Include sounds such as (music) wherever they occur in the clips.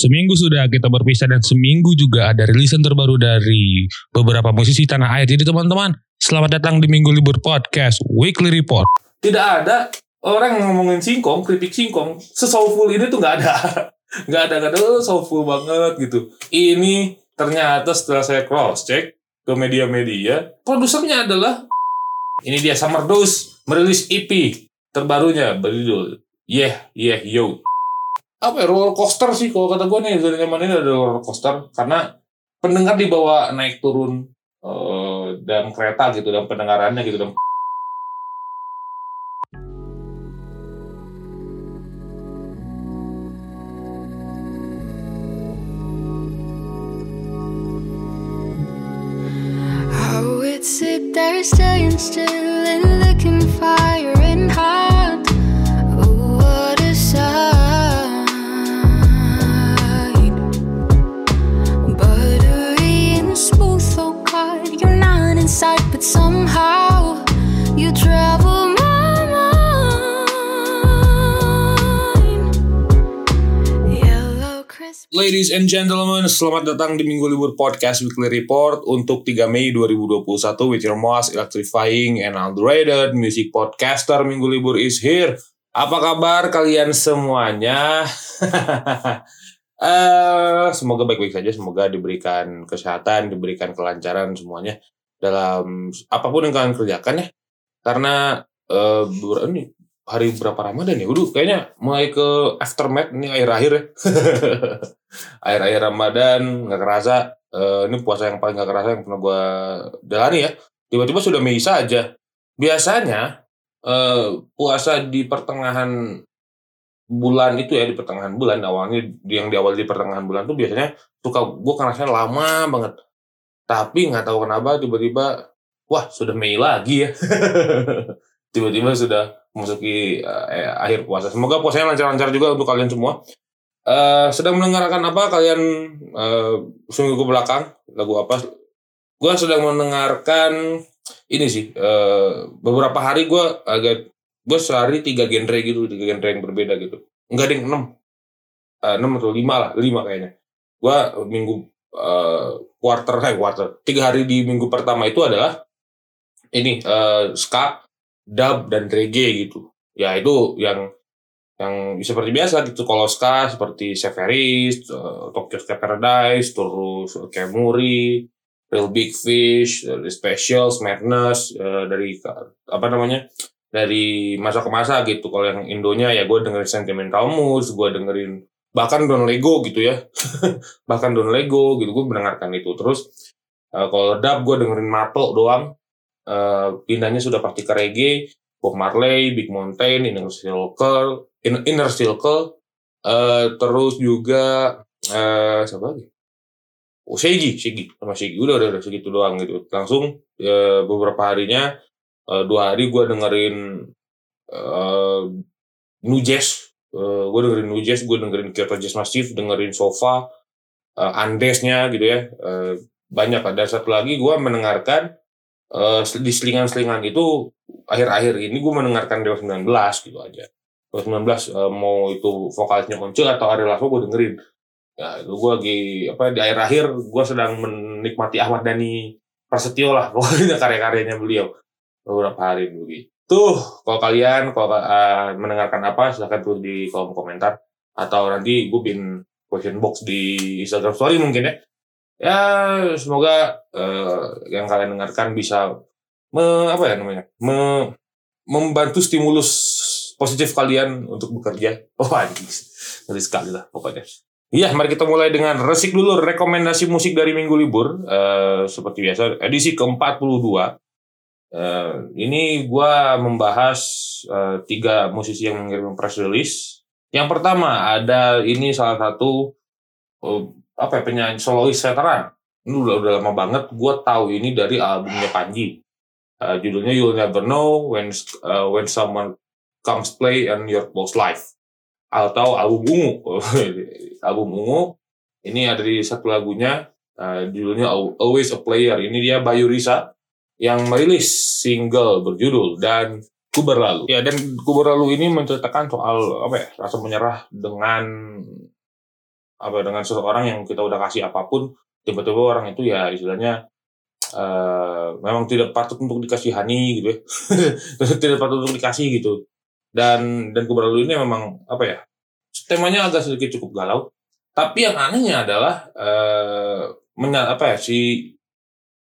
Seminggu sudah kita berpisah dan seminggu juga ada rilisan terbaru dari beberapa musisi tanah air. Jadi teman-teman, selamat datang di Minggu Libur Podcast Weekly Report. Tidak ada orang ngomongin singkong, keripik singkong, sesoulful ini tuh nggak ada. (laughs) Nggak ada, nggak ada, oh, soulful banget gitu. Ini ternyata setelah saya cross check ke media-media, produsernya adalah (laughs) ini dia Summer Dose merilis EP terbarunya berjudul Yeah Yeah Yo. Apa ya, roller coaster sih kalau kata gue nih zona nyaman ini ada roller coaster. Karena pendengar dibawa naik turun uh, dalam kereta gitu dan pendengarannya gitu dan I would sit there staying still and Ladies and gentlemen, selamat datang di Minggu Libur Podcast Weekly Report untuk 3 Mei 2021 with your most electrifying and underrated music podcaster Minggu Libur is here. Apa kabar kalian semuanya? (laughs) Eh, semoga baik-baik saja, semoga diberikan kesehatan, diberikan kelancaran semuanya dalam apa pun yang kalian kerjakan ya. Karena ber- ini hari berapa Ramadan ya? Udah kayaknya mulai ke aftermath ini akhir-akhir ya. (laughs) akhir-akhir Ramadan nggak kerasa eh, ini puasa yang paling nggak kerasa yang pernah gue jalani ya tiba-tiba sudah Mei saja biasanya eh, puasa di pertengahan bulan itu ya di pertengahan bulan awalnya yang di awal di pertengahan bulan tuh biasanya suka gue ngerasanya lama banget tapi nggak tahu kenapa tiba-tiba wah sudah Mei lagi ya (laughs) tiba-tiba sudah memasuki eh, akhir puasa. Semoga puasanya lancar-lancar juga untuk kalian semua. Eh, sedang mendengarkan apa? Kalian eh seminggu ke belakang. Lagu apa? Gue sedang mendengarkan ini sih eh beberapa hari gue agak gue sehari tiga genre gitu tiga genre yang berbeda gitu. Enggak ding enam. Eh, enam atau lima lah lima kayaknya. Gue minggu eh quarter eh quarter. Tiga hari di minggu pertama itu adalah ini eh ska dub dan reggae gitu ya itu yang yang seperti biasa gitu kalau ska seperti Severis, eh, Tokyo Sky Paradise, terus Kemuri, Real Big Fish, dari Specials, Madness, eh, dari apa namanya dari masa ke masa gitu. Kalau yang Indonya ya gue dengerin Sentimental Mood, gue dengerin bahkan Don Lego gitu ya, (laughs) bahkan Don Lego gitu gue mendengarkan itu. Terus eh, kalau dub gue dengerin Mato doang, Eh, pindahnya sudah pasti ke reggae, Bob Marley, Big Mountain, Inner Circle, In- Inner Circle, eh terus juga eh siapa lagi? Oh, Shaggy, Shaggy, sama Shaggy. Udah, udah, udah segitu doang gitu. Langsung eh, beberapa harinya, eh, dua hari gue dengerin eh New Jazz. Eh, gue dengerin New Jazz, gue dengerin Kyoto Jazz Massive, dengerin Sofa, eh, Andesnya gitu ya. Eh, banyak. Ada satu lagi gue mendengarkan eh, di selingan-selingan itu akhir-akhir ini gue mendengarkan Dewa 19 gitu aja. Dewa 19 eh, mau itu vokalisnya Once atau Ari Lasso gue dengerin. Ya itu gue lagi apa di akhir-akhir gue sedang menikmati Ahmad Dhani Prasetyo lah (laughs) pokoknya karya-karyanya beliau beberapa hari dulu Tuh kalau kalian kalau eh, mendengarkan apa silahkan tulis di kolom komentar atau nanti gue bikin question box di Instagram Story mungkin ya. Ya semoga eh, yang kalian dengarkan bisa me, apa ya namanya me, membantu stimulus positif kalian untuk bekerja oh anjing ngeri sekali lah pokoknya Iya, mari kita mulai dengan resik dulu rekomendasi musik dari minggu libur. Eh, seperti biasa, edisi ke-42. Eh, ini gua membahas eh, tiga musisi yang mengirim press release. Yang pertama ada ini salah satu eh, apa ya penyanyi solois veteran. Ini udah udah lama banget. Gua tahu ini dari albumnya Panji. Uh, judulnya You'll Never Know When uh, When Someone Comes Play on Your Close Life atau album ungu (laughs) album ungu ini ada di satu lagunya uh, judulnya Al- Always a Player ini dia Bayu Risa yang merilis single berjudul dan ku berlalu ya dan ku berlalu ini menceritakan soal apa ya rasa menyerah dengan apa dengan seseorang yang kita udah kasih apa pun tiba-tiba orang itu ya istilahnya eh memang tidak patut untuk dikasihani gitu ya. (laughs) Tidak patut untuk dikasih gitu. Dan dan kubralu ini memang apa ya temanya agak sedikit cukup galau. Tapi yang anehnya adalah menya- apa ya si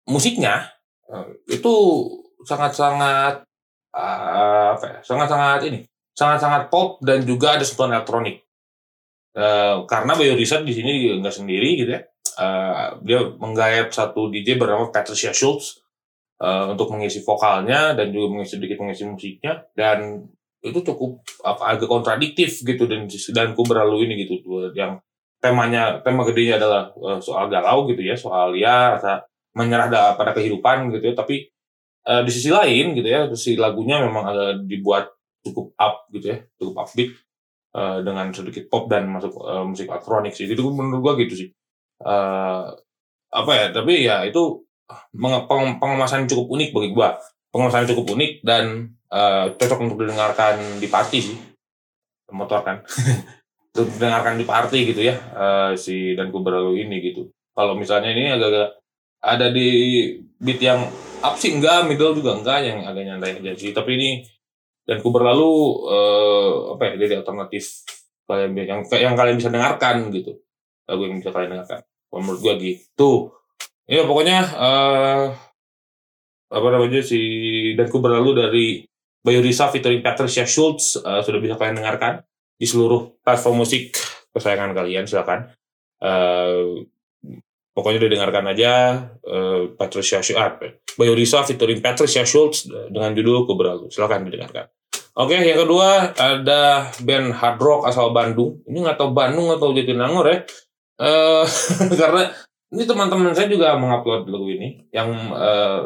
musiknya eh, itu sangat-sangat eh, apa ya sangat-sangat ini sangat-sangat pop dan juga ada sentuhan elektronik Eh, karena Bayu Reset di sini nggak sendiri gitu ya. Eh, dia menggayat satu DJ bernama Patricia Schultz eh, untuk mengisi vokalnya dan juga mengisi sedikit mengisi musiknya. Dan itu cukup apa agak kontradiktif gitu dan dan ku berlalu ini gitu. Yang temanya tema gedenya adalah eh, soal galau gitu ya soal ya rasa menyerah da- pada kehidupan gitu ya. Tapi eh, di sisi lain gitu ya si lagunya memang agak dibuat cukup up gitu ya cukup upbeat eh, dengan sedikit pop dan masuk eh, musik elektronik sih. Itu menurut gua gitu sih. Eh, apa ya tapi ya itu pengemasan cukup unik bagi gua. Pengemasan cukup unik dan eh, cocok untuk didengarkan di party sih. Motor kan. (laughs) Untuk didengarkan di party gitu ya eh, si dan ku berlalu ini gitu. Kalau misalnya ini agak-agak ada di beat yang up sih enggak middle juga enggak yang agak nyantai aja sih. Tapi ini dan ku berlalu eh, apa ya jadi alternatif kalian yang yang kalian bisa dengarkan gitu. Lagu yang bisa kalian dengarkan. Menurut gua gitu. Ya pokoknya eh apa namanya si dan ku berlalu dari Bayu Risa featuring Patricia Schultz eh, sudah bisa kalian dengarkan di seluruh platform musik kesayangan kalian silakan. Eh, pokoknya didengarkan aja eh, Patricia ah, Bayu Risa featuring Patricia Schultz dengan judul ku berlalu silakan didengarkan Oke, yang kedua ada band hard rock asal Bandung. Ini nggak tahu Bandung atau Jatinangor ya. Eh (laughs) karena ini teman-teman saya juga mengupload lagu ini yang eh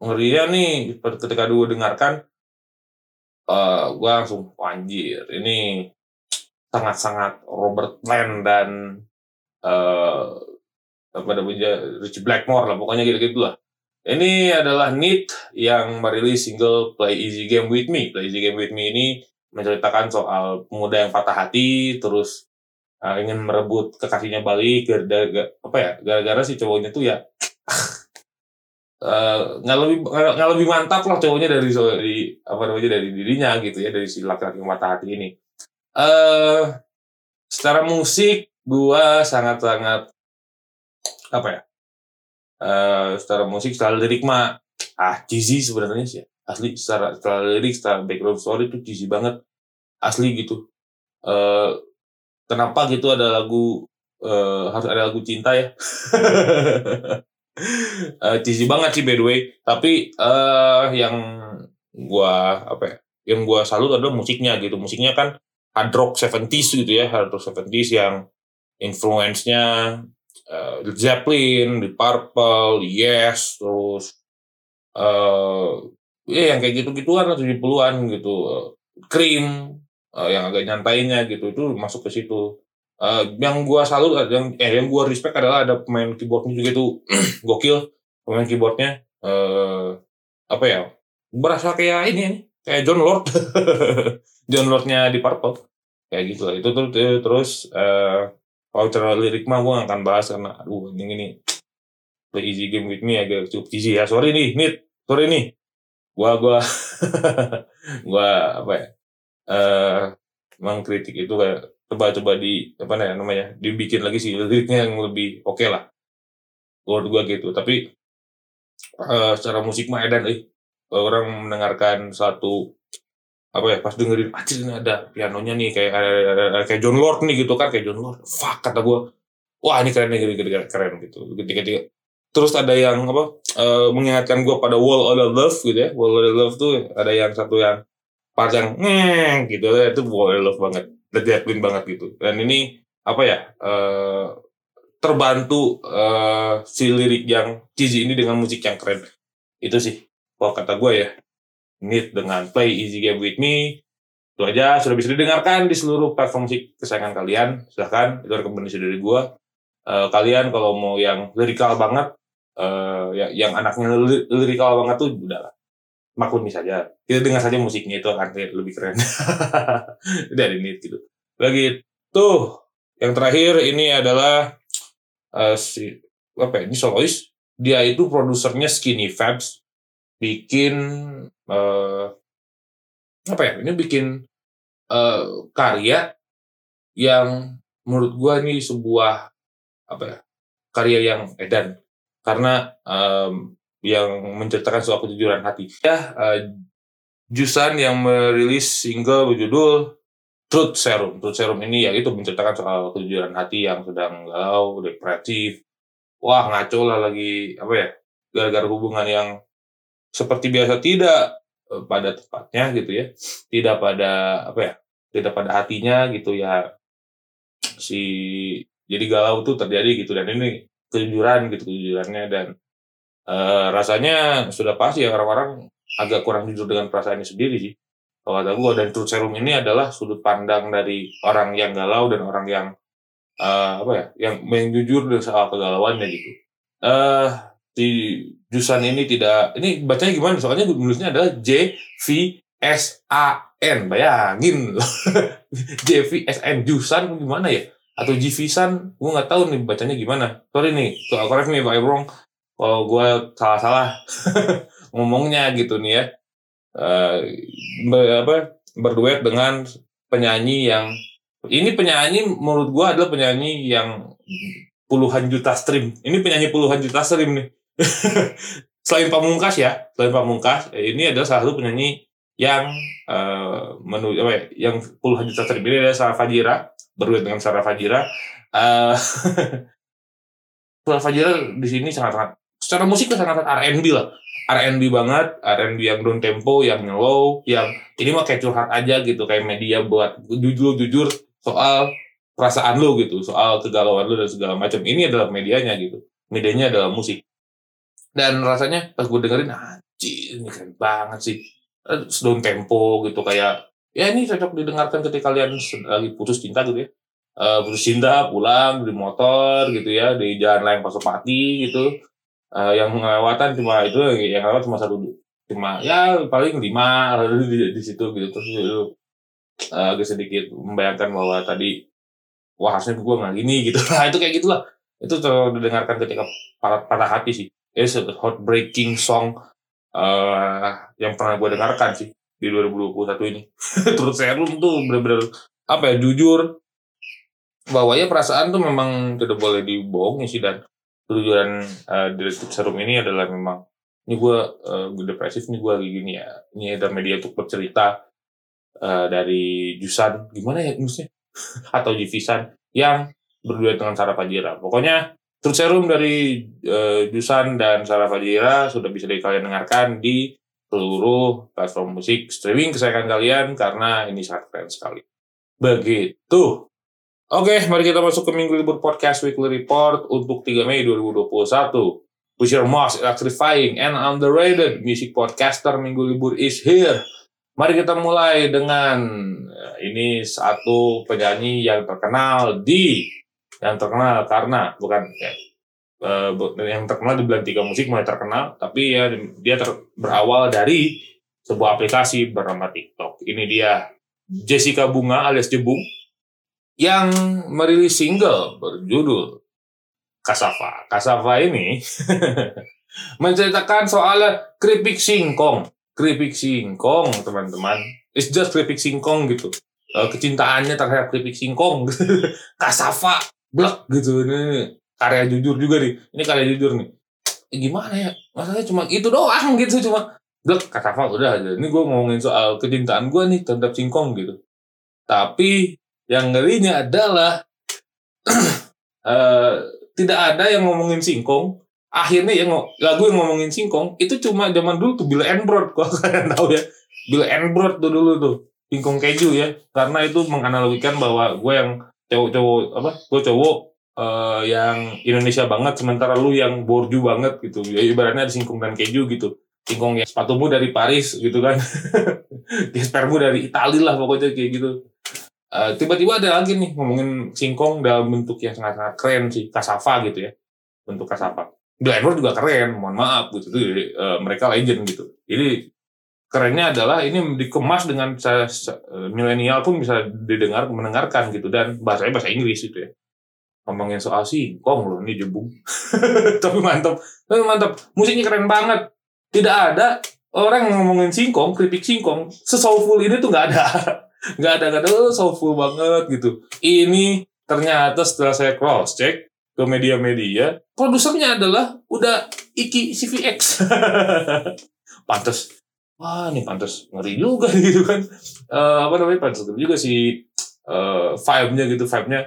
ngerinya nih ketika dulu dengarkan eh gua langsung "Wah, anjir ini sangat-sangat Robert Plant dan eh apa namanya Richie Blackmore lah pokoknya gitu-gitu lah. Ini adalah Need yang merilis single Play Easy Game With Me. Play Easy Game With Me ini menceritakan soal pemuda yang patah hati terus uh, ingin merebut kekasihnya balik gara-gara ya gara-gara si cowoknya tuh ya eh, nggak lebih nggak lebih mantap lah cowoknya dari dari apa namanya dari dirinya gitu ya dari si laki-laki yang patah hati ini eh secara musik gua sangat-sangat apa ya? Eh secara musik secara lirik mah ah cheesy sebenarnya sih. Asli secara secara lirik secara background story itu cheesy banget. Asli gitu. Eh kenapa gitu ada lagu eh harus ada lagu cinta ya? (laughs) Eh, cheesy banget sih by the way. Tapi eh yang gua apa ya yang gua salut adalah musiknya gitu. Musiknya kan hard rock 70s gitu ya hard rock 70s yang influence-nya eh, Led Zeppelin, The Purple, Yes, terus eh ya yang kayak gitu-gituan lah 70-an gitu. Cream eh, yang agak nyantainya gitu itu masuk ke situ. Eh, yang gua salut yang eh yang gua respect adalah ada pemain keyboardnya juga itu (clears throat) gokil pemain keyboardnya eh apa ya berasa kayak ini nih kayak John Lord (laughs) John Lordnya di Purple kayak gitu lah itu tuh tuh, terus eh kalau cara lirik mah gue akan bahas karena aduh yang ini. Play easy game with me agak cukup cheesy ya. Sorry nih nit. Sorry nih. Gua gua (laughs) gua apa ya eh mengkritik itu kayak coba-coba di apa ya namanya dibikin lagi sih liriknya yang lebih oke lah. Menurut gua gitu. Tapi eh secara musik mah edan eh. Orang mendengarkan satu apa ya pas dengerin anjir ini ada pianonya nih kayak kayak John Lord nih gitu kan kayak John Lord. Fuck kata gua wah ini keren nih keren, keren, gitu. Ketika ketika terus ada yang apa eh, mengingatkan gua pada Wall of Love gitu ya. Wall of Love tuh ada yang satu yang part yang ngeng gitu. Itu Wall of Love banget Led Zeppelin banget gitu. Dan ini apa ya eh, terbantu eh, si lirik yang cheesy ini dengan musik yang keren. Itu sih kalau kata gue ya Need dengan Play Easy Game With Me. Itu aja sudah bisa didengarkan di seluruh platform musik kesayangan kalian. Silahkan itu rekomendasi dari gue Eh, kalian kalau mau yang lirikal banget eh, ya, yang anaknya li- lirikal banget tuh udah lah. Maklumi saja kita dengar saja musiknya itu akan lebih keren. (laughs) Dari Need gitu. Begitu. Yang terakhir ini adalah eh, si apa ya? Ini solois. Dia itu produsernya Skinny Fabs bikin eh, apa ya? Ini bikin eh, karya yang menurut gua ini sebuah apa ya? Karya yang edan karena em, yang menceritakan soal kejujuran hati. Ya, eh, Jusan yang merilis single berjudul Truth Serum. Truth Serum ini ya itu menceritakan soal kejujuran hati yang sedang galau, depresif. Wah ngaco lah lagi apa ya? Gara-gara hubungan yang seperti biasa tidak eh, pada tepatnya gitu ya, tidak pada apa ya? Tidak pada hatinya gitu ya. Si jadi galau tuh terjadi gitu. Dan ini kejujuran gitu kejujurannya. Dan eh, rasanya sudah pasti ya. Orang-orang agak kurang jujur dengan perasaannya sendiri sih. Kalau kata gue dan truth serum ini adalah sudut pandang dari orang yang galau dan orang yang eh, apa ya yang yang jujur soal kegalauannya gitu. Eh di Jusan ini tidak ini bacanya gimana? Soalnya nulisnya adalah J V S A N. Bayangin (laughs) J V S N. Jusan gimana ya? Atau J V San gue nggak tahu nih bacanya gimana. Sorry nih so, correct me if wrong kalau gue salah-salah (laughs) ngomongnya gitu nih ya. Eh, be- apa berduet dengan penyanyi yang ini penyanyi menurut gua adalah penyanyi yang puluhan juta stream. Ini penyanyi puluhan juta stream nih. (laughs) selain Pamungkas ya, selain Pamungkas, eh, ini adalah salah satu penyanyi yang eh menu apa ya, yang puluhan juta ini adalah Sarah Fajira berduet dengan Sarah Fajira. Eh (laughs) Sarah Fajira di sini sangat-sangat secara musik tuh sangat R&B lah. R&B banget, R&B yang down tempo, yang slow, yang ini mah kayak curhat aja gitu, kayak media buat jujur-jujur soal perasaan lo gitu, soal kegalauan lo dan segala macam. Ini adalah medianya gitu. Medianya adalah musik. Dan rasanya pas gue dengerin, anjir ini keren banget sih. Eh, Down tempo gitu kayak ya ini cocok didengarkan ketika kalian lagi putus cinta gitu ya. Eh, putus cinta, pulang di motor gitu ya, di jalan layang Pasopati gitu. Eh, yang melewatan cuma itu yang lewat cuma satu cuma ya paling lima lalu di, di situ gitu terus itu eh, agak sedikit membayangkan bahwa tadi wah harusnya gue nggak gini gitu (laughs) nah itu kayak gitulah itu tuh didengarkan ketika patah hati sih it's a heartbreaking song? Eh yang pernah gue dengarkan sih di 2021 ini. (laughs) Terus serum tuh bener-bener apa ya jujur bahwa ya perasaan tuh memang tidak boleh dibohongi sih dan kejujuran uh, direktur serum ini adalah memang ini gue uh, gue depresif nih gue lagi gini ya ini ada media untuk bercerita uh, dari Jusan gimana ya nulisnya (laughs) atau Jivisan yang berduet dengan Sarah Fajira. Pokoknya Truth Serum dari uh, Jusan dan Sarah Fajira sudah bisa kalian dengarkan di seluruh platform musik streaming kesayangan kalian karena ini sangat keren sekali begitu Oke, mari kita masuk ke Minggu Libur Podcast Weekly Report untuk 3 Mei 2021. With your most electrifying and underrated music podcaster Minggu Libur is here. Mari kita mulai dengan eh, ini satu penyanyi yang terkenal di yang terkenal karena bukan ya, bu- yang terkenal di bulan tiga musik mulai terkenal, tapi ya dia ter- berawal dari sebuah aplikasi bernama TikTok. Ini dia Jessica Bunga alias Jebung yang merilis single berjudul Kasava. Kasava ini (laughs) menceritakan soal keripik singkong. Keripik singkong, teman-teman. It's just keripik singkong gitu. Eh, Kecintaannya terhadap keripik singkong. (laughs) Kasava. Blek gitu. Ini karya jujur juga nih. Ini karya jujur nih. Eh, Gimana ya? Masalahnya cuma itu doang (laughs) gitu. Cuma blek Kasava udah aja. Ini gue ngomongin soal kecintaan gue nih terhadap singkong gitu. Tapi yang ngerinya adalah (clears throat) eh, tidak ada yang ngomongin singkong. Akhirnya yang lagu yang ngomongin singkong itu cuma zaman dulu tuh Bill and Broad (laughs) kalau kalian tahu ya. Bill and Broad tuh dulu tuh singkong keju ya. Karena itu menganalogikan bahwa gue yang cowok-cowok apa? Gue cowok eh, yang Indonesia banget sementara lu yang borju banget gitu. Ya ibaratnya ada singkong dan keju gitu. Singkong yang sepatumu dari Paris gitu kan. (laughs) Gespermu dari Italia lah pokoknya kayak gitu. Eh, tiba-tiba ada lagi nih ngomongin singkong dalam bentuk yang sangat-sangat keren sih kasava gitu ya bentuk kasava Edward juga keren mohon maaf gitu tuh eh, mereka legend gitu jadi kerennya adalah ini dikemas dengan milenial pun bisa didengar mendengarkan gitu. Dan bahasanya bahasa Inggris gitu ya. Ngomongin soal singkong loh ini jebung. (laughs) Tapi mantap tapi mantap musiknya keren banget. Tidak ada orang yang ngomongin singkong kritik singkong sesoulful ini tuh nggak ada. (laughs) Nggak ada nggak ada. Oh, soulful banget gitu. Ini ternyata setelah saya cross check ke media-media produsernya adalah udah Iki CVX (laughs) pantes wah ini pantes ngeri juga (laughs) gitu kan. Eh, apa namanya ngeri juga si eh, vibe-nya gitu vibe-nya.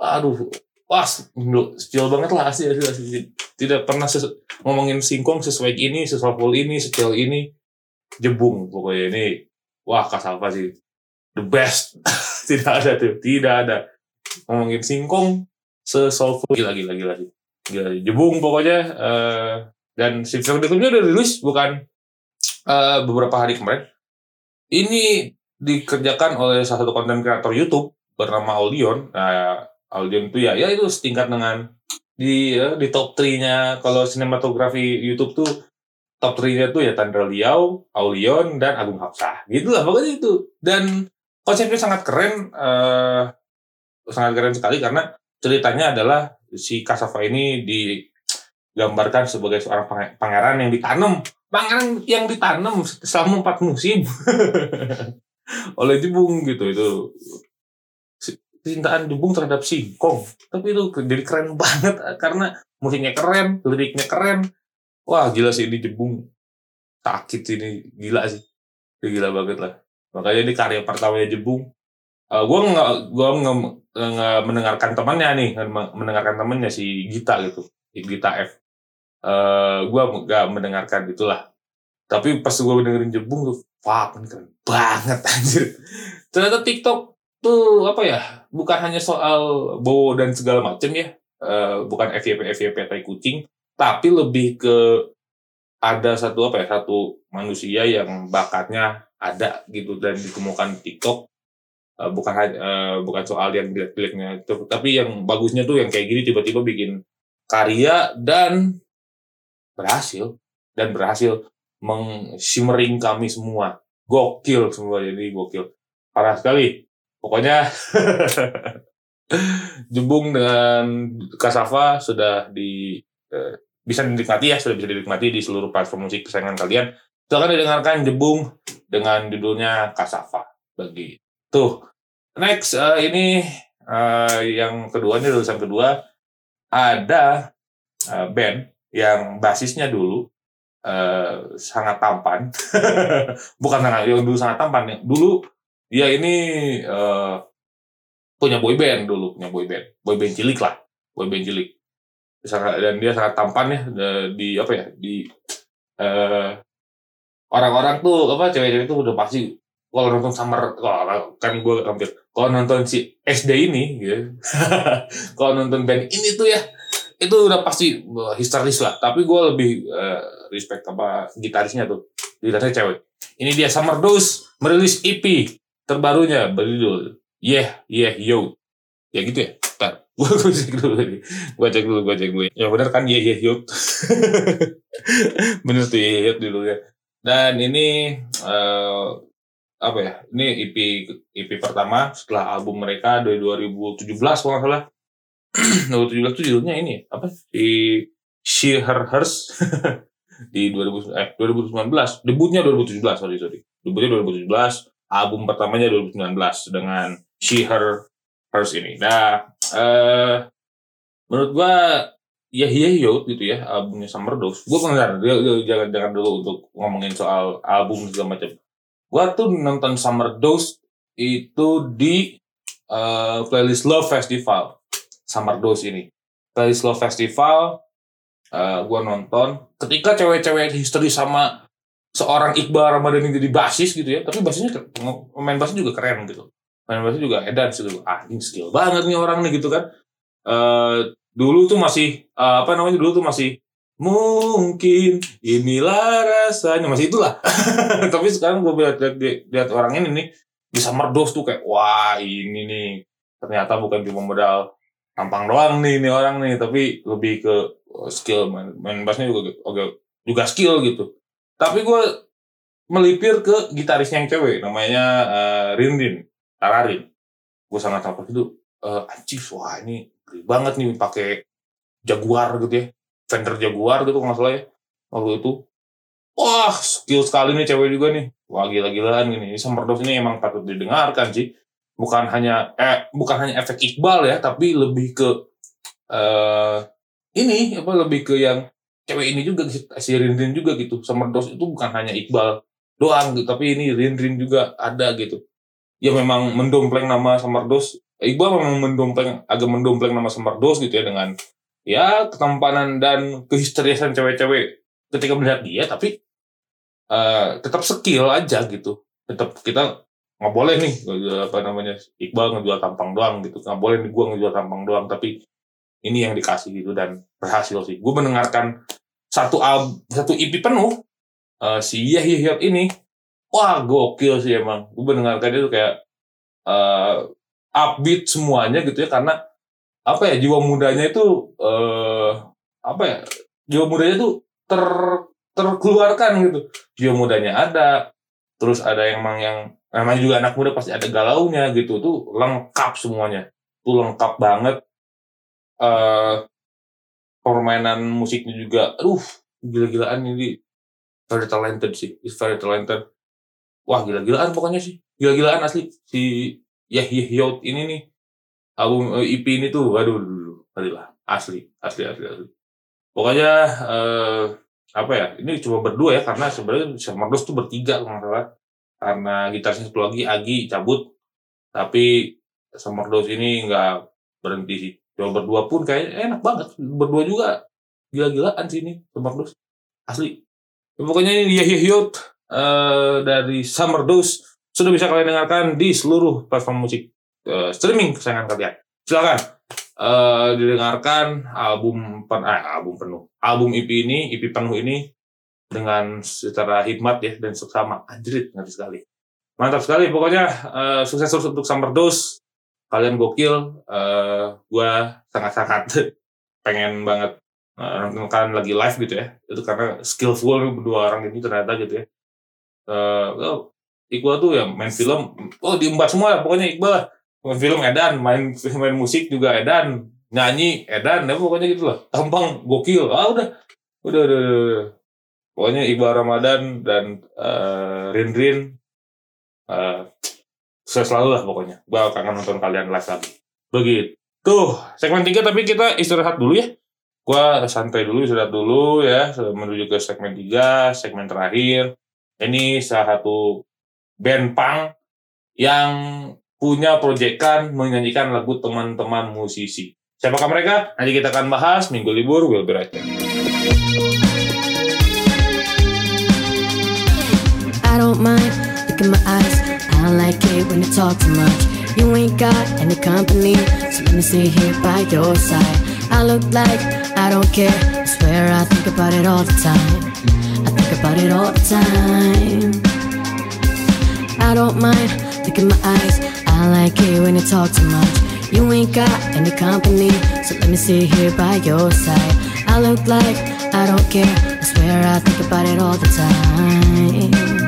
Aduh wah skill banget lah asli, asli, asli. tidak pernah ses- ngomongin singkong sesuai ini sesoulful ini sekecil ini. Jebung pokoknya ini wah Kasalva sih. The best. (laughs) Tidak ada tuh tidak ada. Ngomongin singkong sesoulful. Gila gila gila sih. Gila sih. jebung pokoknya eh, dan si video klipnya udah rilis bukan eh, beberapa hari kemarin ini dikerjakan oleh salah satu konten kreator YouTube bernama Audion nah Audion itu ya ya itu setingkat dengan di ya, di top 3-nya kalau sinematografi YouTube tuh top 3-nya tuh ya Tandra Liao, Aulion dan Agung Hapsah. Gitu lah pokoknya itu. Dan konsepnya sangat keren eh sangat keren sekali karena ceritanya adalah si Kasava ini digambarkan sebagai seorang pange- pangeran yang ditanam. Pangeran yang ditanam selama empat musim. (laughs) Oleh Jebung gitu itu cintaan Jebung terhadap singkong. Tapi itu jadi keren banget karena musiknya keren liriknya keren. Wah gila sih ini Jebung sakit sih ini gila sih. Ini gila banget lah. Makanya ini karya pertamanya Jebung. Eh gue nggak gue nggak mendengarkan temannya nih mendengarkan temannya si Gita gitu si Gita F eh gue nggak mendengarkan itulah. Tapi pas gue dengerin Jebung tuh ini keren banget (laughs) anjir. Ternyata TikTok tuh apa ya bukan hanya soal bowo dan segala macam ya Eh, bukan FYP FYP tai kucing tapi lebih ke ada satu apa ya satu manusia yang bakatnya ada gitu dan ditemukan di TikTok. Eh, bukan eh, bukan soal yang jelek-jeleknya tapi yang bagusnya tuh yang kayak gini tiba-tiba bikin karya dan berhasil. Dan berhasil mengsimmering kami semua. Gokil semua jadi gokil. Parah sekali. Pokoknya (laughs) Jebung dengan Kasava sudah di eh, bisa dinikmati ya sudah bisa dinikmati di seluruh platform musik kesayangan kalian. Silakan didengarkan Jebung dengan judulnya Kasava bagi tuh next eh, ini eh, yang kedua ini lulusan kedua. Ada eh, band yang basisnya dulu eh, sangat tampan. (laughs) Bukan sangat yang dulu sangat tampan. Ya dulu dia ini eh, punya boy band dulu punya boy band. Boy band cilik lah boy band cilik. Dan dia sangat tampan ya di apa ya di eh, orang-orang tuh apa cewek-cewek tuh udah pasti kalau nonton summer kalau kan gue hampir kalau nonton si SD ini gitu (laughs) kalau nonton band ini tuh ya itu udah pasti histeris lah. Tapi gue lebih eh, respect apa gitarisnya tuh. Gitarisnya cewek. Ini dia Summer Dose merilis EP terbarunya berjudul Yeah Yeah Yo. Ya gitu ya? Bentar. (laughs) gue cek dulu lagi. Gue cek dulu gue cek dulu. Ya benar kan Yeah Yeah Yo? (laughs) Bener tuh Yeah Yeah Yo dulu ya dan ini eh, apa ya? Ini EP EP pertama setelah album mereka dari 2017 kalau nggak salah (clears throat) 2017 itu judulnya ini apa? Di She Her Hers (laughs) di 2000 eh 2019 debutnya 2017 sorry sorry. Debutnya 2017 album pertamanya 2019 dengan She Her Hers ini. Nah eh menurut gua ya iya gitu ya albumnya Summer Dose gua benar dia, jangan jangan dulu untuk ngomongin soal album segala macam. Gua tuh nonton Summer Dose itu di eh, playlist Love Festival Summer Dose ini. Playlist Love Festival eh gue nonton. Ketika cewek-cewek histeris sama seorang Iqbal Ramadan yang jadi basis gitu ya tapi basisnya main bassnya juga keren gitu. Main bassnya juga edan gitu. Ah ini skill banget nih orang nih gitu kan. Eh dulu tuh masih eh, apa namanya dulu tuh masih mungkin inilah rasanya. Masih itulah. (laughs) Tapi sekarang gue lihat, lihat, orang ini nih di Summer Dose tuh kayak wah ini nih. Ternyata bukan cuma modal tampang doang nih ini orang nih tapi lebih ke uh, skill. Main, main bassnya juga agak juga skill gitu. Tapi gue melipir ke gitarisnya yang cewek namanya eh, Rindin Tararin. Gue sangat apa itu eh anjir wah ini gede banget nih pakai Jaguar gitu ya Fender Jaguar gitu kalau salah ya waktu itu. Wah skill sekali nih cewek juga nih. Wah gila-gilaan gini. Ini Summerdos ini emang patut didengarkan sih bukan hanya eh bukan hanya efek Iqbal ya tapi lebih ke eh ini apa lebih ke yang cewek ini juga si Rindrin juga gitu. Summerdos itu bukan hanya Iqbal doang gitu tapi ini Rindrin juga ada gitu. Ya memang mendompleng nama Summerdos Iqbal memang mendompleng agak mendompleng nama Summerdos gitu ya dengan ya ketampanan dan kehisteriasan cewek-cewek ketika melihat dia tapi eh, tetap skill aja gitu. Tetap kita nggak boleh nih apa namanya Iqbal ngejual tampang doang gitu. Nggak boleh nih gue ngejual tampang doang tapi ini yang dikasih gitu dan berhasil sih. Gue mendengarkan satu al satu EP penuh eh, si Yahyot ini. Wah gokil sih emang. Gue mendengarkan itu kayak eh upbeat semuanya gitu ya karena apa ya jiwa mudanya itu eh apa ya jiwa mudanya tuh ter terkeluarkan gitu. Jiwa mudanya ada terus ada yang emang yang namanya juga anak muda pasti ada galaunya gitu tuh lengkap semuanya. Tuh lengkap banget. Eh permainan musiknya juga aduh gila-gilaan ini. Very talented sih is very talented. Wah gila-gilaan pokoknya sih. Gila-gilaan asli. Si Yahyot ini nih album eh, EP ini tuh waduh lah. Asli asli asli asli. Pokoknya eh, apa ya ini cuma berdua ya karena sebenarnya Summerdos tuh bertiga kalau nggak salah karena gitarisnya satu lagi Agi cabut. Tapi Summerdos ini nggak berhenti sih. Cuma berdua pun kayaknya enak banget. Berdua juga gila-gilaan sih ini Summerdos asli. Ya, pokoknya ini Yahyot eh dari Summerdos sudah bisa kalian dengarkan di seluruh platform musik eh, streaming kesayangan kalian. Silakan eh didengarkan album pen eh, album penuh. Album EP ini EP penuh ini dengan secara hikmat ya dan seksama anjrit ngerti sekali. Mantap sekali. Pokoknya eh, sukses terus untuk Summer Dose. Kalian gokil. Eh gua sangat-sangat (laughs) pengen banget eh, nonton kalian lagi live gitu ya. Itu karena skillful berdua orang ini ternyata gitu ya. Oh, Iqbal tuh ya main film. Oh diembat semua pokoknya Iqbal lah. Main film edan main (laughs) main musik juga edan. Nyanyi edan ya pokoknya gitu lah. Tampang gokil. Ah udah. Udah udah, udah, udah. Pokoknya Iqbal Ramadan dan eh, Rin Rin eh sukses selalu lah pokoknya gua kangen nonton kalian live lagi begitu segmen 3 tapi kita istirahat dulu ya gua santai dulu istirahat dulu ya menuju ke segmen 3 segmen terakhir ini salah satu band punk yang punya proyekan menyanyikan lagu teman-teman musisi. Siapakah mereka? Nanti kita akan bahas minggu libur. We'll be right back. Don't mind, look in my eyes. I don't like it when you talk too much. You ain't got any company, so let me sit here by your side. I look like I don't care. I swear I think about it all the time. I think about it all the time. I don't mind, look in my eyes. I don't like it when you talk too much. You ain't got any company, so let me sit here by your side. I look like I don't care. I swear I think about it all the time.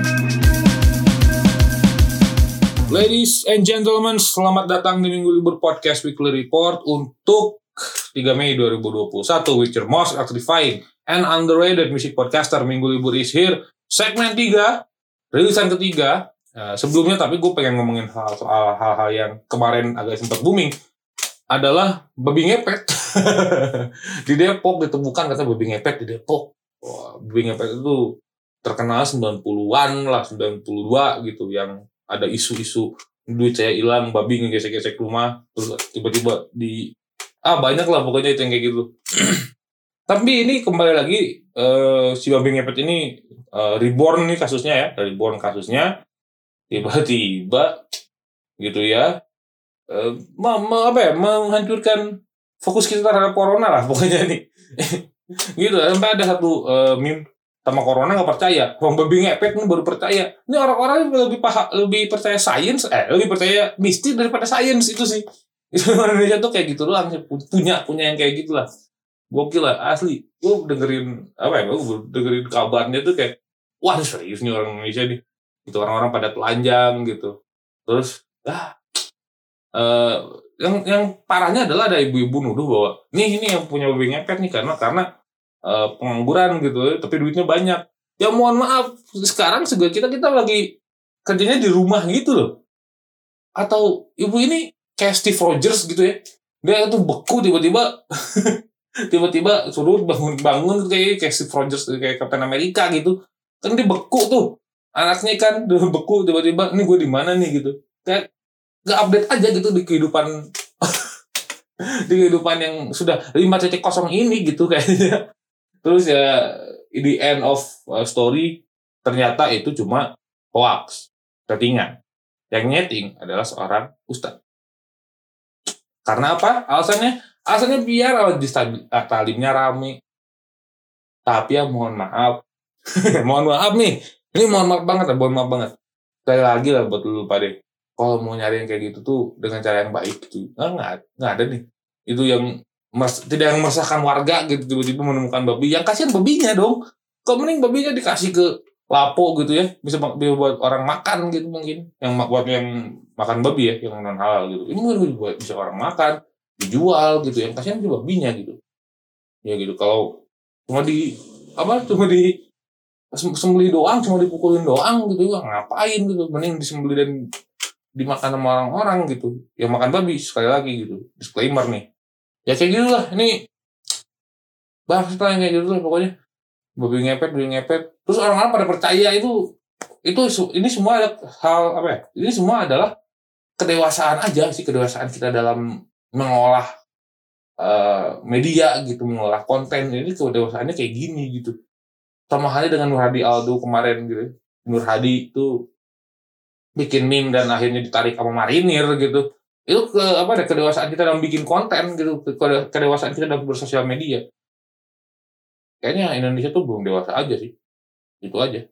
Ladies and gentlemen, selamat datang di Minggu Libur Podcast Weekly Report untuk 3 Mei 2021 with your most electrifying and underrated music podcaster Minggu Libur is here. Segmen 3, rilisan ketiga. Eh, sebelumnya tapi gue pengen ngomongin hal soal hal-hal yang kemarin agak sempat booming adalah babi ngepet (laughs) di Depok ditemukan kata babi ngepet di Depok. Wah, babi ngepet itu terkenal 90-an lah 92 gitu yang ada isu-isu duit saya hilang babi ngegesek-gesek rumah terus tiba-tiba di ah banyak lah pokoknya itu yang kayak gitu. (clears throat) Tapi ini kembali lagi eh, si babi ngepet ini eh, reborn nih kasusnya ya reborn kasusnya. Tiba-tiba gitu ya ma- ma- apa ya menghancurkan fokus kita terhadap corona lah pokoknya nih. (laughs) Gitu sampai ada satu eh, meme sama corona nggak percaya. Orang babi ngepet nih baru percaya. Ini orang-orang lebih paha, lebih percaya sains eh lebih percaya mistis daripada sains itu sih. (laughs) Itu Indonesia tuh kayak gitu doang punya punya yang kayak gitu lah. Gokil lah asli. Gue dengerin apa ya gue dengerin kabarnya tuh kayak wah serius nih orang Indonesia nih. Itu orang-orang pada telanjang gitu. Terus ah eh yang yang parahnya adalah ada ibu-ibu nuduh bahwa nih ini yang punya babi ngepet nih karena karena eh, pengangguran gitu tapi duitnya banyak. Ya mohon maaf sekarang juga kita kita lagi kerjanya di rumah gitu loh. Atau ibu ini kayak Steve Rogers gitu ya. Dia tuh beku tiba-tiba (laughs) tiba-tiba suruh bangun-bangun kayak kayak Steve Rogers kayak Captain America gitu. Kan dia beku tuh. Anaknya kan (laughs) beku tiba-tiba ini gue di mana nih? gitu. Kayak gak update aja gitu di kehidupan (laughs) di kehidupan yang sudah 5.0 ini gitu kayaknya terus ya in the end of uh, story ternyata itu cuma hoax settingan yang nyeting adalah seorang ustadz karena apa? Alasannya? Alasannya biar audis talimnya rame. Tapi ya mohon maaf. (laughs) Mohon maaf nih. Ini mohon maaf banget mohon maaf banget. Sekali lagi lah buat lu pada kalau mau nyari yang kayak gitu tuh dengan cara yang baik gitu nggak nggak nggak ada nih. Itu yang mas, tidak yang meresahkan warga gitu tiba-tiba menemukan babi. Yang kasihan babinya dong. Kok mending babinya dikasih ke lapo gitu ya? Bisa buat orang makan gitu mungkin. Yang buat yang makan babi ya yang non halal gitu. Ini mungkin buat bisa orang makan dijual gitu yang kasihan itu babinya gitu. Ya gitu kalau cuma di apa cuma di sem- sembelih doang cuma dipukulin doang gitu ya ngapain gitu? Mending disembelih dan dimakan sama orang-orang gitu. Yang makan babi sekali lagi gitu. Disclaimer nih ya kayak gitu lah. Ini bahas lah kayak gitu lah pokoknya. Babi ngepet babi ngepet. Terus orang-orang pada percaya itu itu ini semua ada hal apa ya ini semua adalah kedewasaan aja sih kedewasaan kita dalam mengolah eh, media gitu mengolah konten. Ini kedewasaannya kayak gini gitu. Sama halnya dengan Nur Hadi Aldo kemarin gitu. Nur Hadi itu bikin meme dan akhirnya ditarik sama marinir gitu itu ke apa ada kedewasaan kita dalam bikin konten gitu Kede- kedewasaan kita dalam bersosial media. Kayaknya Indonesia tuh belum dewasa aja sih. Itu aja.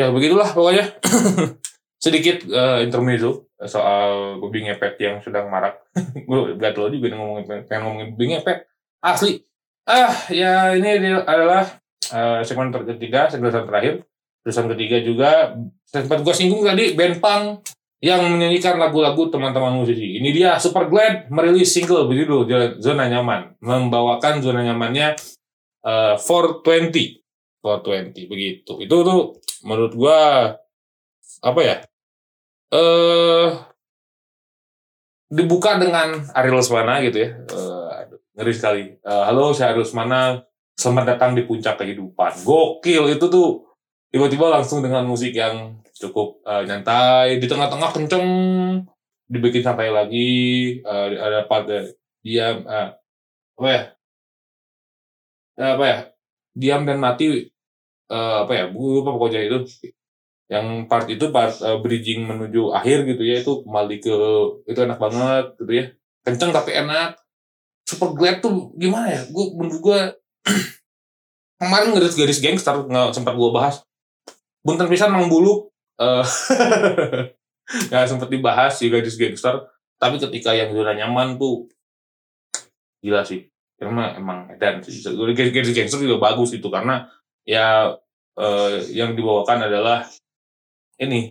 Ya begitulah pokoknya. (coughs) Sedikit eh, intermezzo soal babi ngepet yang sedang marak. (laughs) Gue gatel juga ngomongin pengen ngomongin babi ngepet. Asli. Ah ya ini adalah eh, segmen ketiga segmen terakhir. Terusan ketiga juga sempat gue singgung tadi band punk yang menyanyikan lagu-lagu teman-teman musisi. Ini dia Super Glad merilis single berjudul Zona Nyaman, membawakan zona nyamannya eh 420. 420 begitu. Itu tuh menurut gua apa ya? Eh dibuka dengan Ariel Lesmana gitu ya. Aduh, ngeri sekali. Eh, halo, saya Ariel Lesmana. Selamat datang di puncak kehidupan. Gokil itu tuh tiba-tiba langsung dengan musik yang cukup eh, nyantai di tengah-tengah kenceng dibikin santai lagi eh, ada part eh, diam eh, apa ya? Eh, apa ya? Diam dan mati eh, apa ya? Gue lupa pokoknya itu. Yang part itu part eh, bridging menuju akhir gitu ya itu kembali ke itu enak banget gitu ya. Kenceng tapi enak. Super glad tuh gimana ya? Gue menurut gue (clears throat) kemarin garis-garis gangster nggak sempat gue bahas. Bunten pisan Mang Bulu eh (laughs) nggak sempat dibahas si gadis gangster. Tapi ketika yang zona nyaman tuh gila sih. Karena emang dan gadis gangster juga bagus itu. Karena ya eh, yang dibawakan adalah ini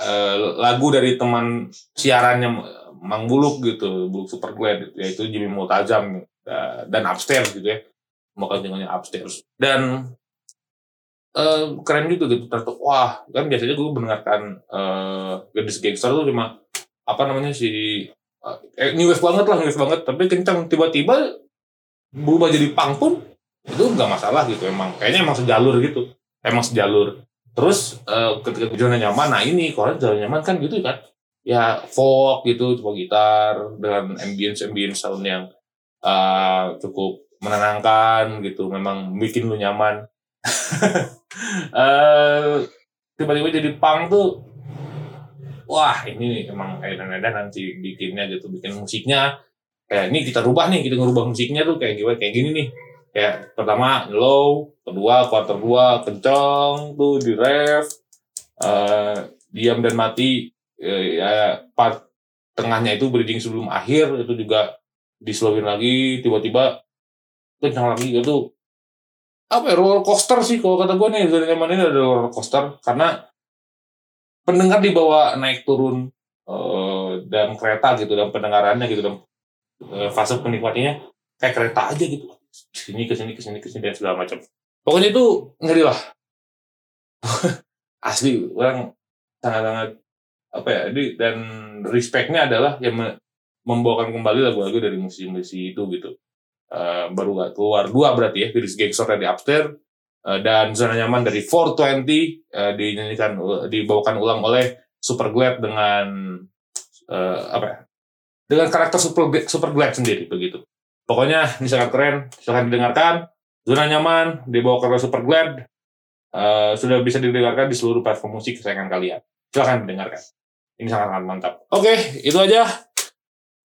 eh, lagu dari teman siarannya Mang Buluk gitu Buluk Super Glad yaitu Jimmy Multazam eh, dan Upstairs gitu ya. Makanya dengannya Upstairs. Dan eh, keren juga gitu ternyata wah kan biasanya gue mendengarkan eh gadis gangster tuh cuma apa namanya si eh, new wave banget lah new wave banget. Tapi kencang tiba-tiba berubah jadi punk pun itu nggak masalah gitu emang. Kayaknya emang sejalur gitu. Emang sejalur. Terus eh, ketika zona nyaman nah ini kalau zona nyaman kan gitu kan. Ya folk gitu coba gitar dengan ambience ambience sound yang eh, cukup menenangkan gitu. Memang bikin lu nyaman (laughs) eh tiba-tiba jadi punk tuh wah ini emang edan-edan nanti bikinnya gitu bikin musiknya. Kayak ini kita rubah nih kita ngerubah musiknya tuh kayak gimana kayak gini nih. Kayak pertama low kedua quarter dua kenceng tuh di ref eh diam dan mati eh, ya part tengahnya itu bridging sebelum akhir itu juga dislowin lagi tiba-tiba kencang lagi itu apa ya roller coaster sih kalau kata gue nih zona nyaman ini ada roller coaster. Karena pendengar dibawa naik turun eh, dalam kereta gitu dalam pendengarannya gitu dalam eh, fase penikmatinya kayak kereta aja gitu. Sini ke sini ke sini ke sini dan segala macam. Pokoknya itu ngeri lah. (laughs) Asli orang sangat-sangat apa ya di, dan respectnya adalah yang me- membawakan kembali lagu-lagu dari musisi-musisi itu gitu Eh, baru gak keluar. Dua berarti ya Virus Gangster dari Upstairs eh, dan zona nyaman dari 420 eh, dinyanyikan dibawakan ulang oleh Super Glad dengan eh, apa ya dengan karakter Super Super Glad sendiri begitu. Pokoknya ini sangat keren silahkan didengarkan. Zona nyaman dibawakan oleh Super Glad eh, sudah bisa didengarkan di seluruh platform musik kesayangan kalian. Silahkan didengarkan. Ini sangat sangat mantap. Oke itu aja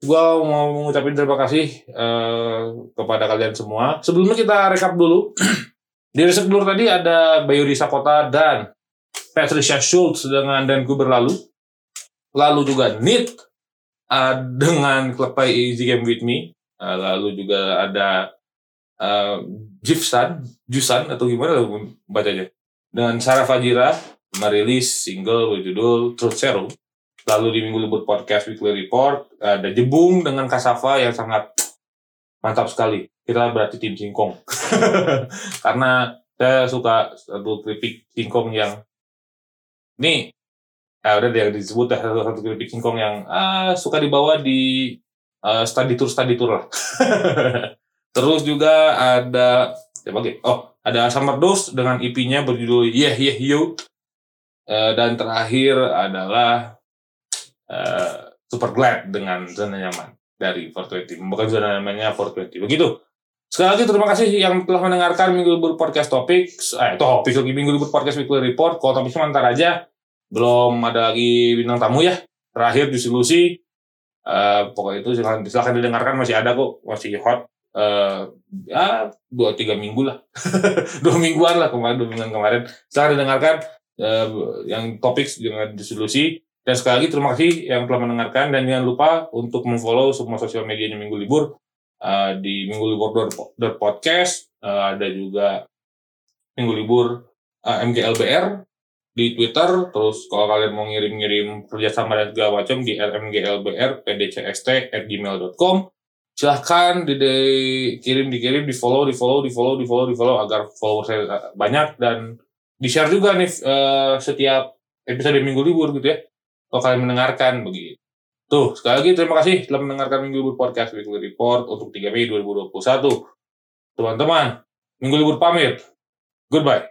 gua mau mengucapkan terima kasih eh, kepada kalian semua sebelumnya kita rekap dulu (clears throat) di riset dulu tadi ada Bayu Risa Kota dan Patricia Schultz dengan Dan Ku Berlalu. Lalu juga Nit uh, dengan Play Easy Game With Me. Uh, lalu juga ada uh, Jifsan, Jusan atau gimana lah bacanya. Dengan Sarah Fajira merilis single berjudul Truth Serum. Lalu di Minggu Libur Podcast Weekly Report ada Jebung dengan Kasava yang sangat mantap sekali. Kita berarti tim singkong. (laughs) Karena saya suka satu keripik singkong yang nih eh, udah yang disebut ya satu, satu keripik singkong yang ah, suka dibawa di eh, study tour study tour lah. (laughs) Terus juga ada siapa lagi? Oh, ada Summer Dose dengan EP-nya berjudul Yeah Yeah You. Eh, dan terakhir adalah eh, Super Glad dengan zona nyaman dari 420. Bukan zona nyamannya 420. Begitu. Sekali lagi terima kasih yang telah mendengarkan Minggu Libur Podcast Topics. Eh, topik lagi Minggu Libur Podcast Weekly Report. Kalau topiknya mantar aja. Belum ada lagi bintang tamu ya. Terakhir diskusi. Eh, pokoknya itu silahkan, silahkan didengarkan. Masih ada kok. Masih hot. Eh, ya, dua tiga minggu lah. (laughs) dua mingguan lah kemarin. Dua mingguan kemarin. Silahkan didengarkan. eh, yang topik dengan diskusi. Dan sekali lagi terima kasih yang telah mendengarkan. Dan jangan lupa untuk memfollow semua sosial medianya Minggu Libur. Uh, di Minggu Libur podcast uh, ada juga Minggu Libur uh, MGLBR di Twitter terus kalau kalian mau ngirim-ngirim kerjasama dan segala macam di lmglbr pdcst gmail.com silahkan di, di- kirim dikirim di follow di follow di follow di follow di follow agar follower saya banyak dan di share juga nih uh, setiap episode Minggu Libur gitu ya kalau kalian mendengarkan begitu Tuh, sekali lagi terima kasih telah mendengarkan Minggu Libur Podcast Weekly Report untuk 3 Mei 2021. Teman-teman, Minggu Libur pamit. Goodbye.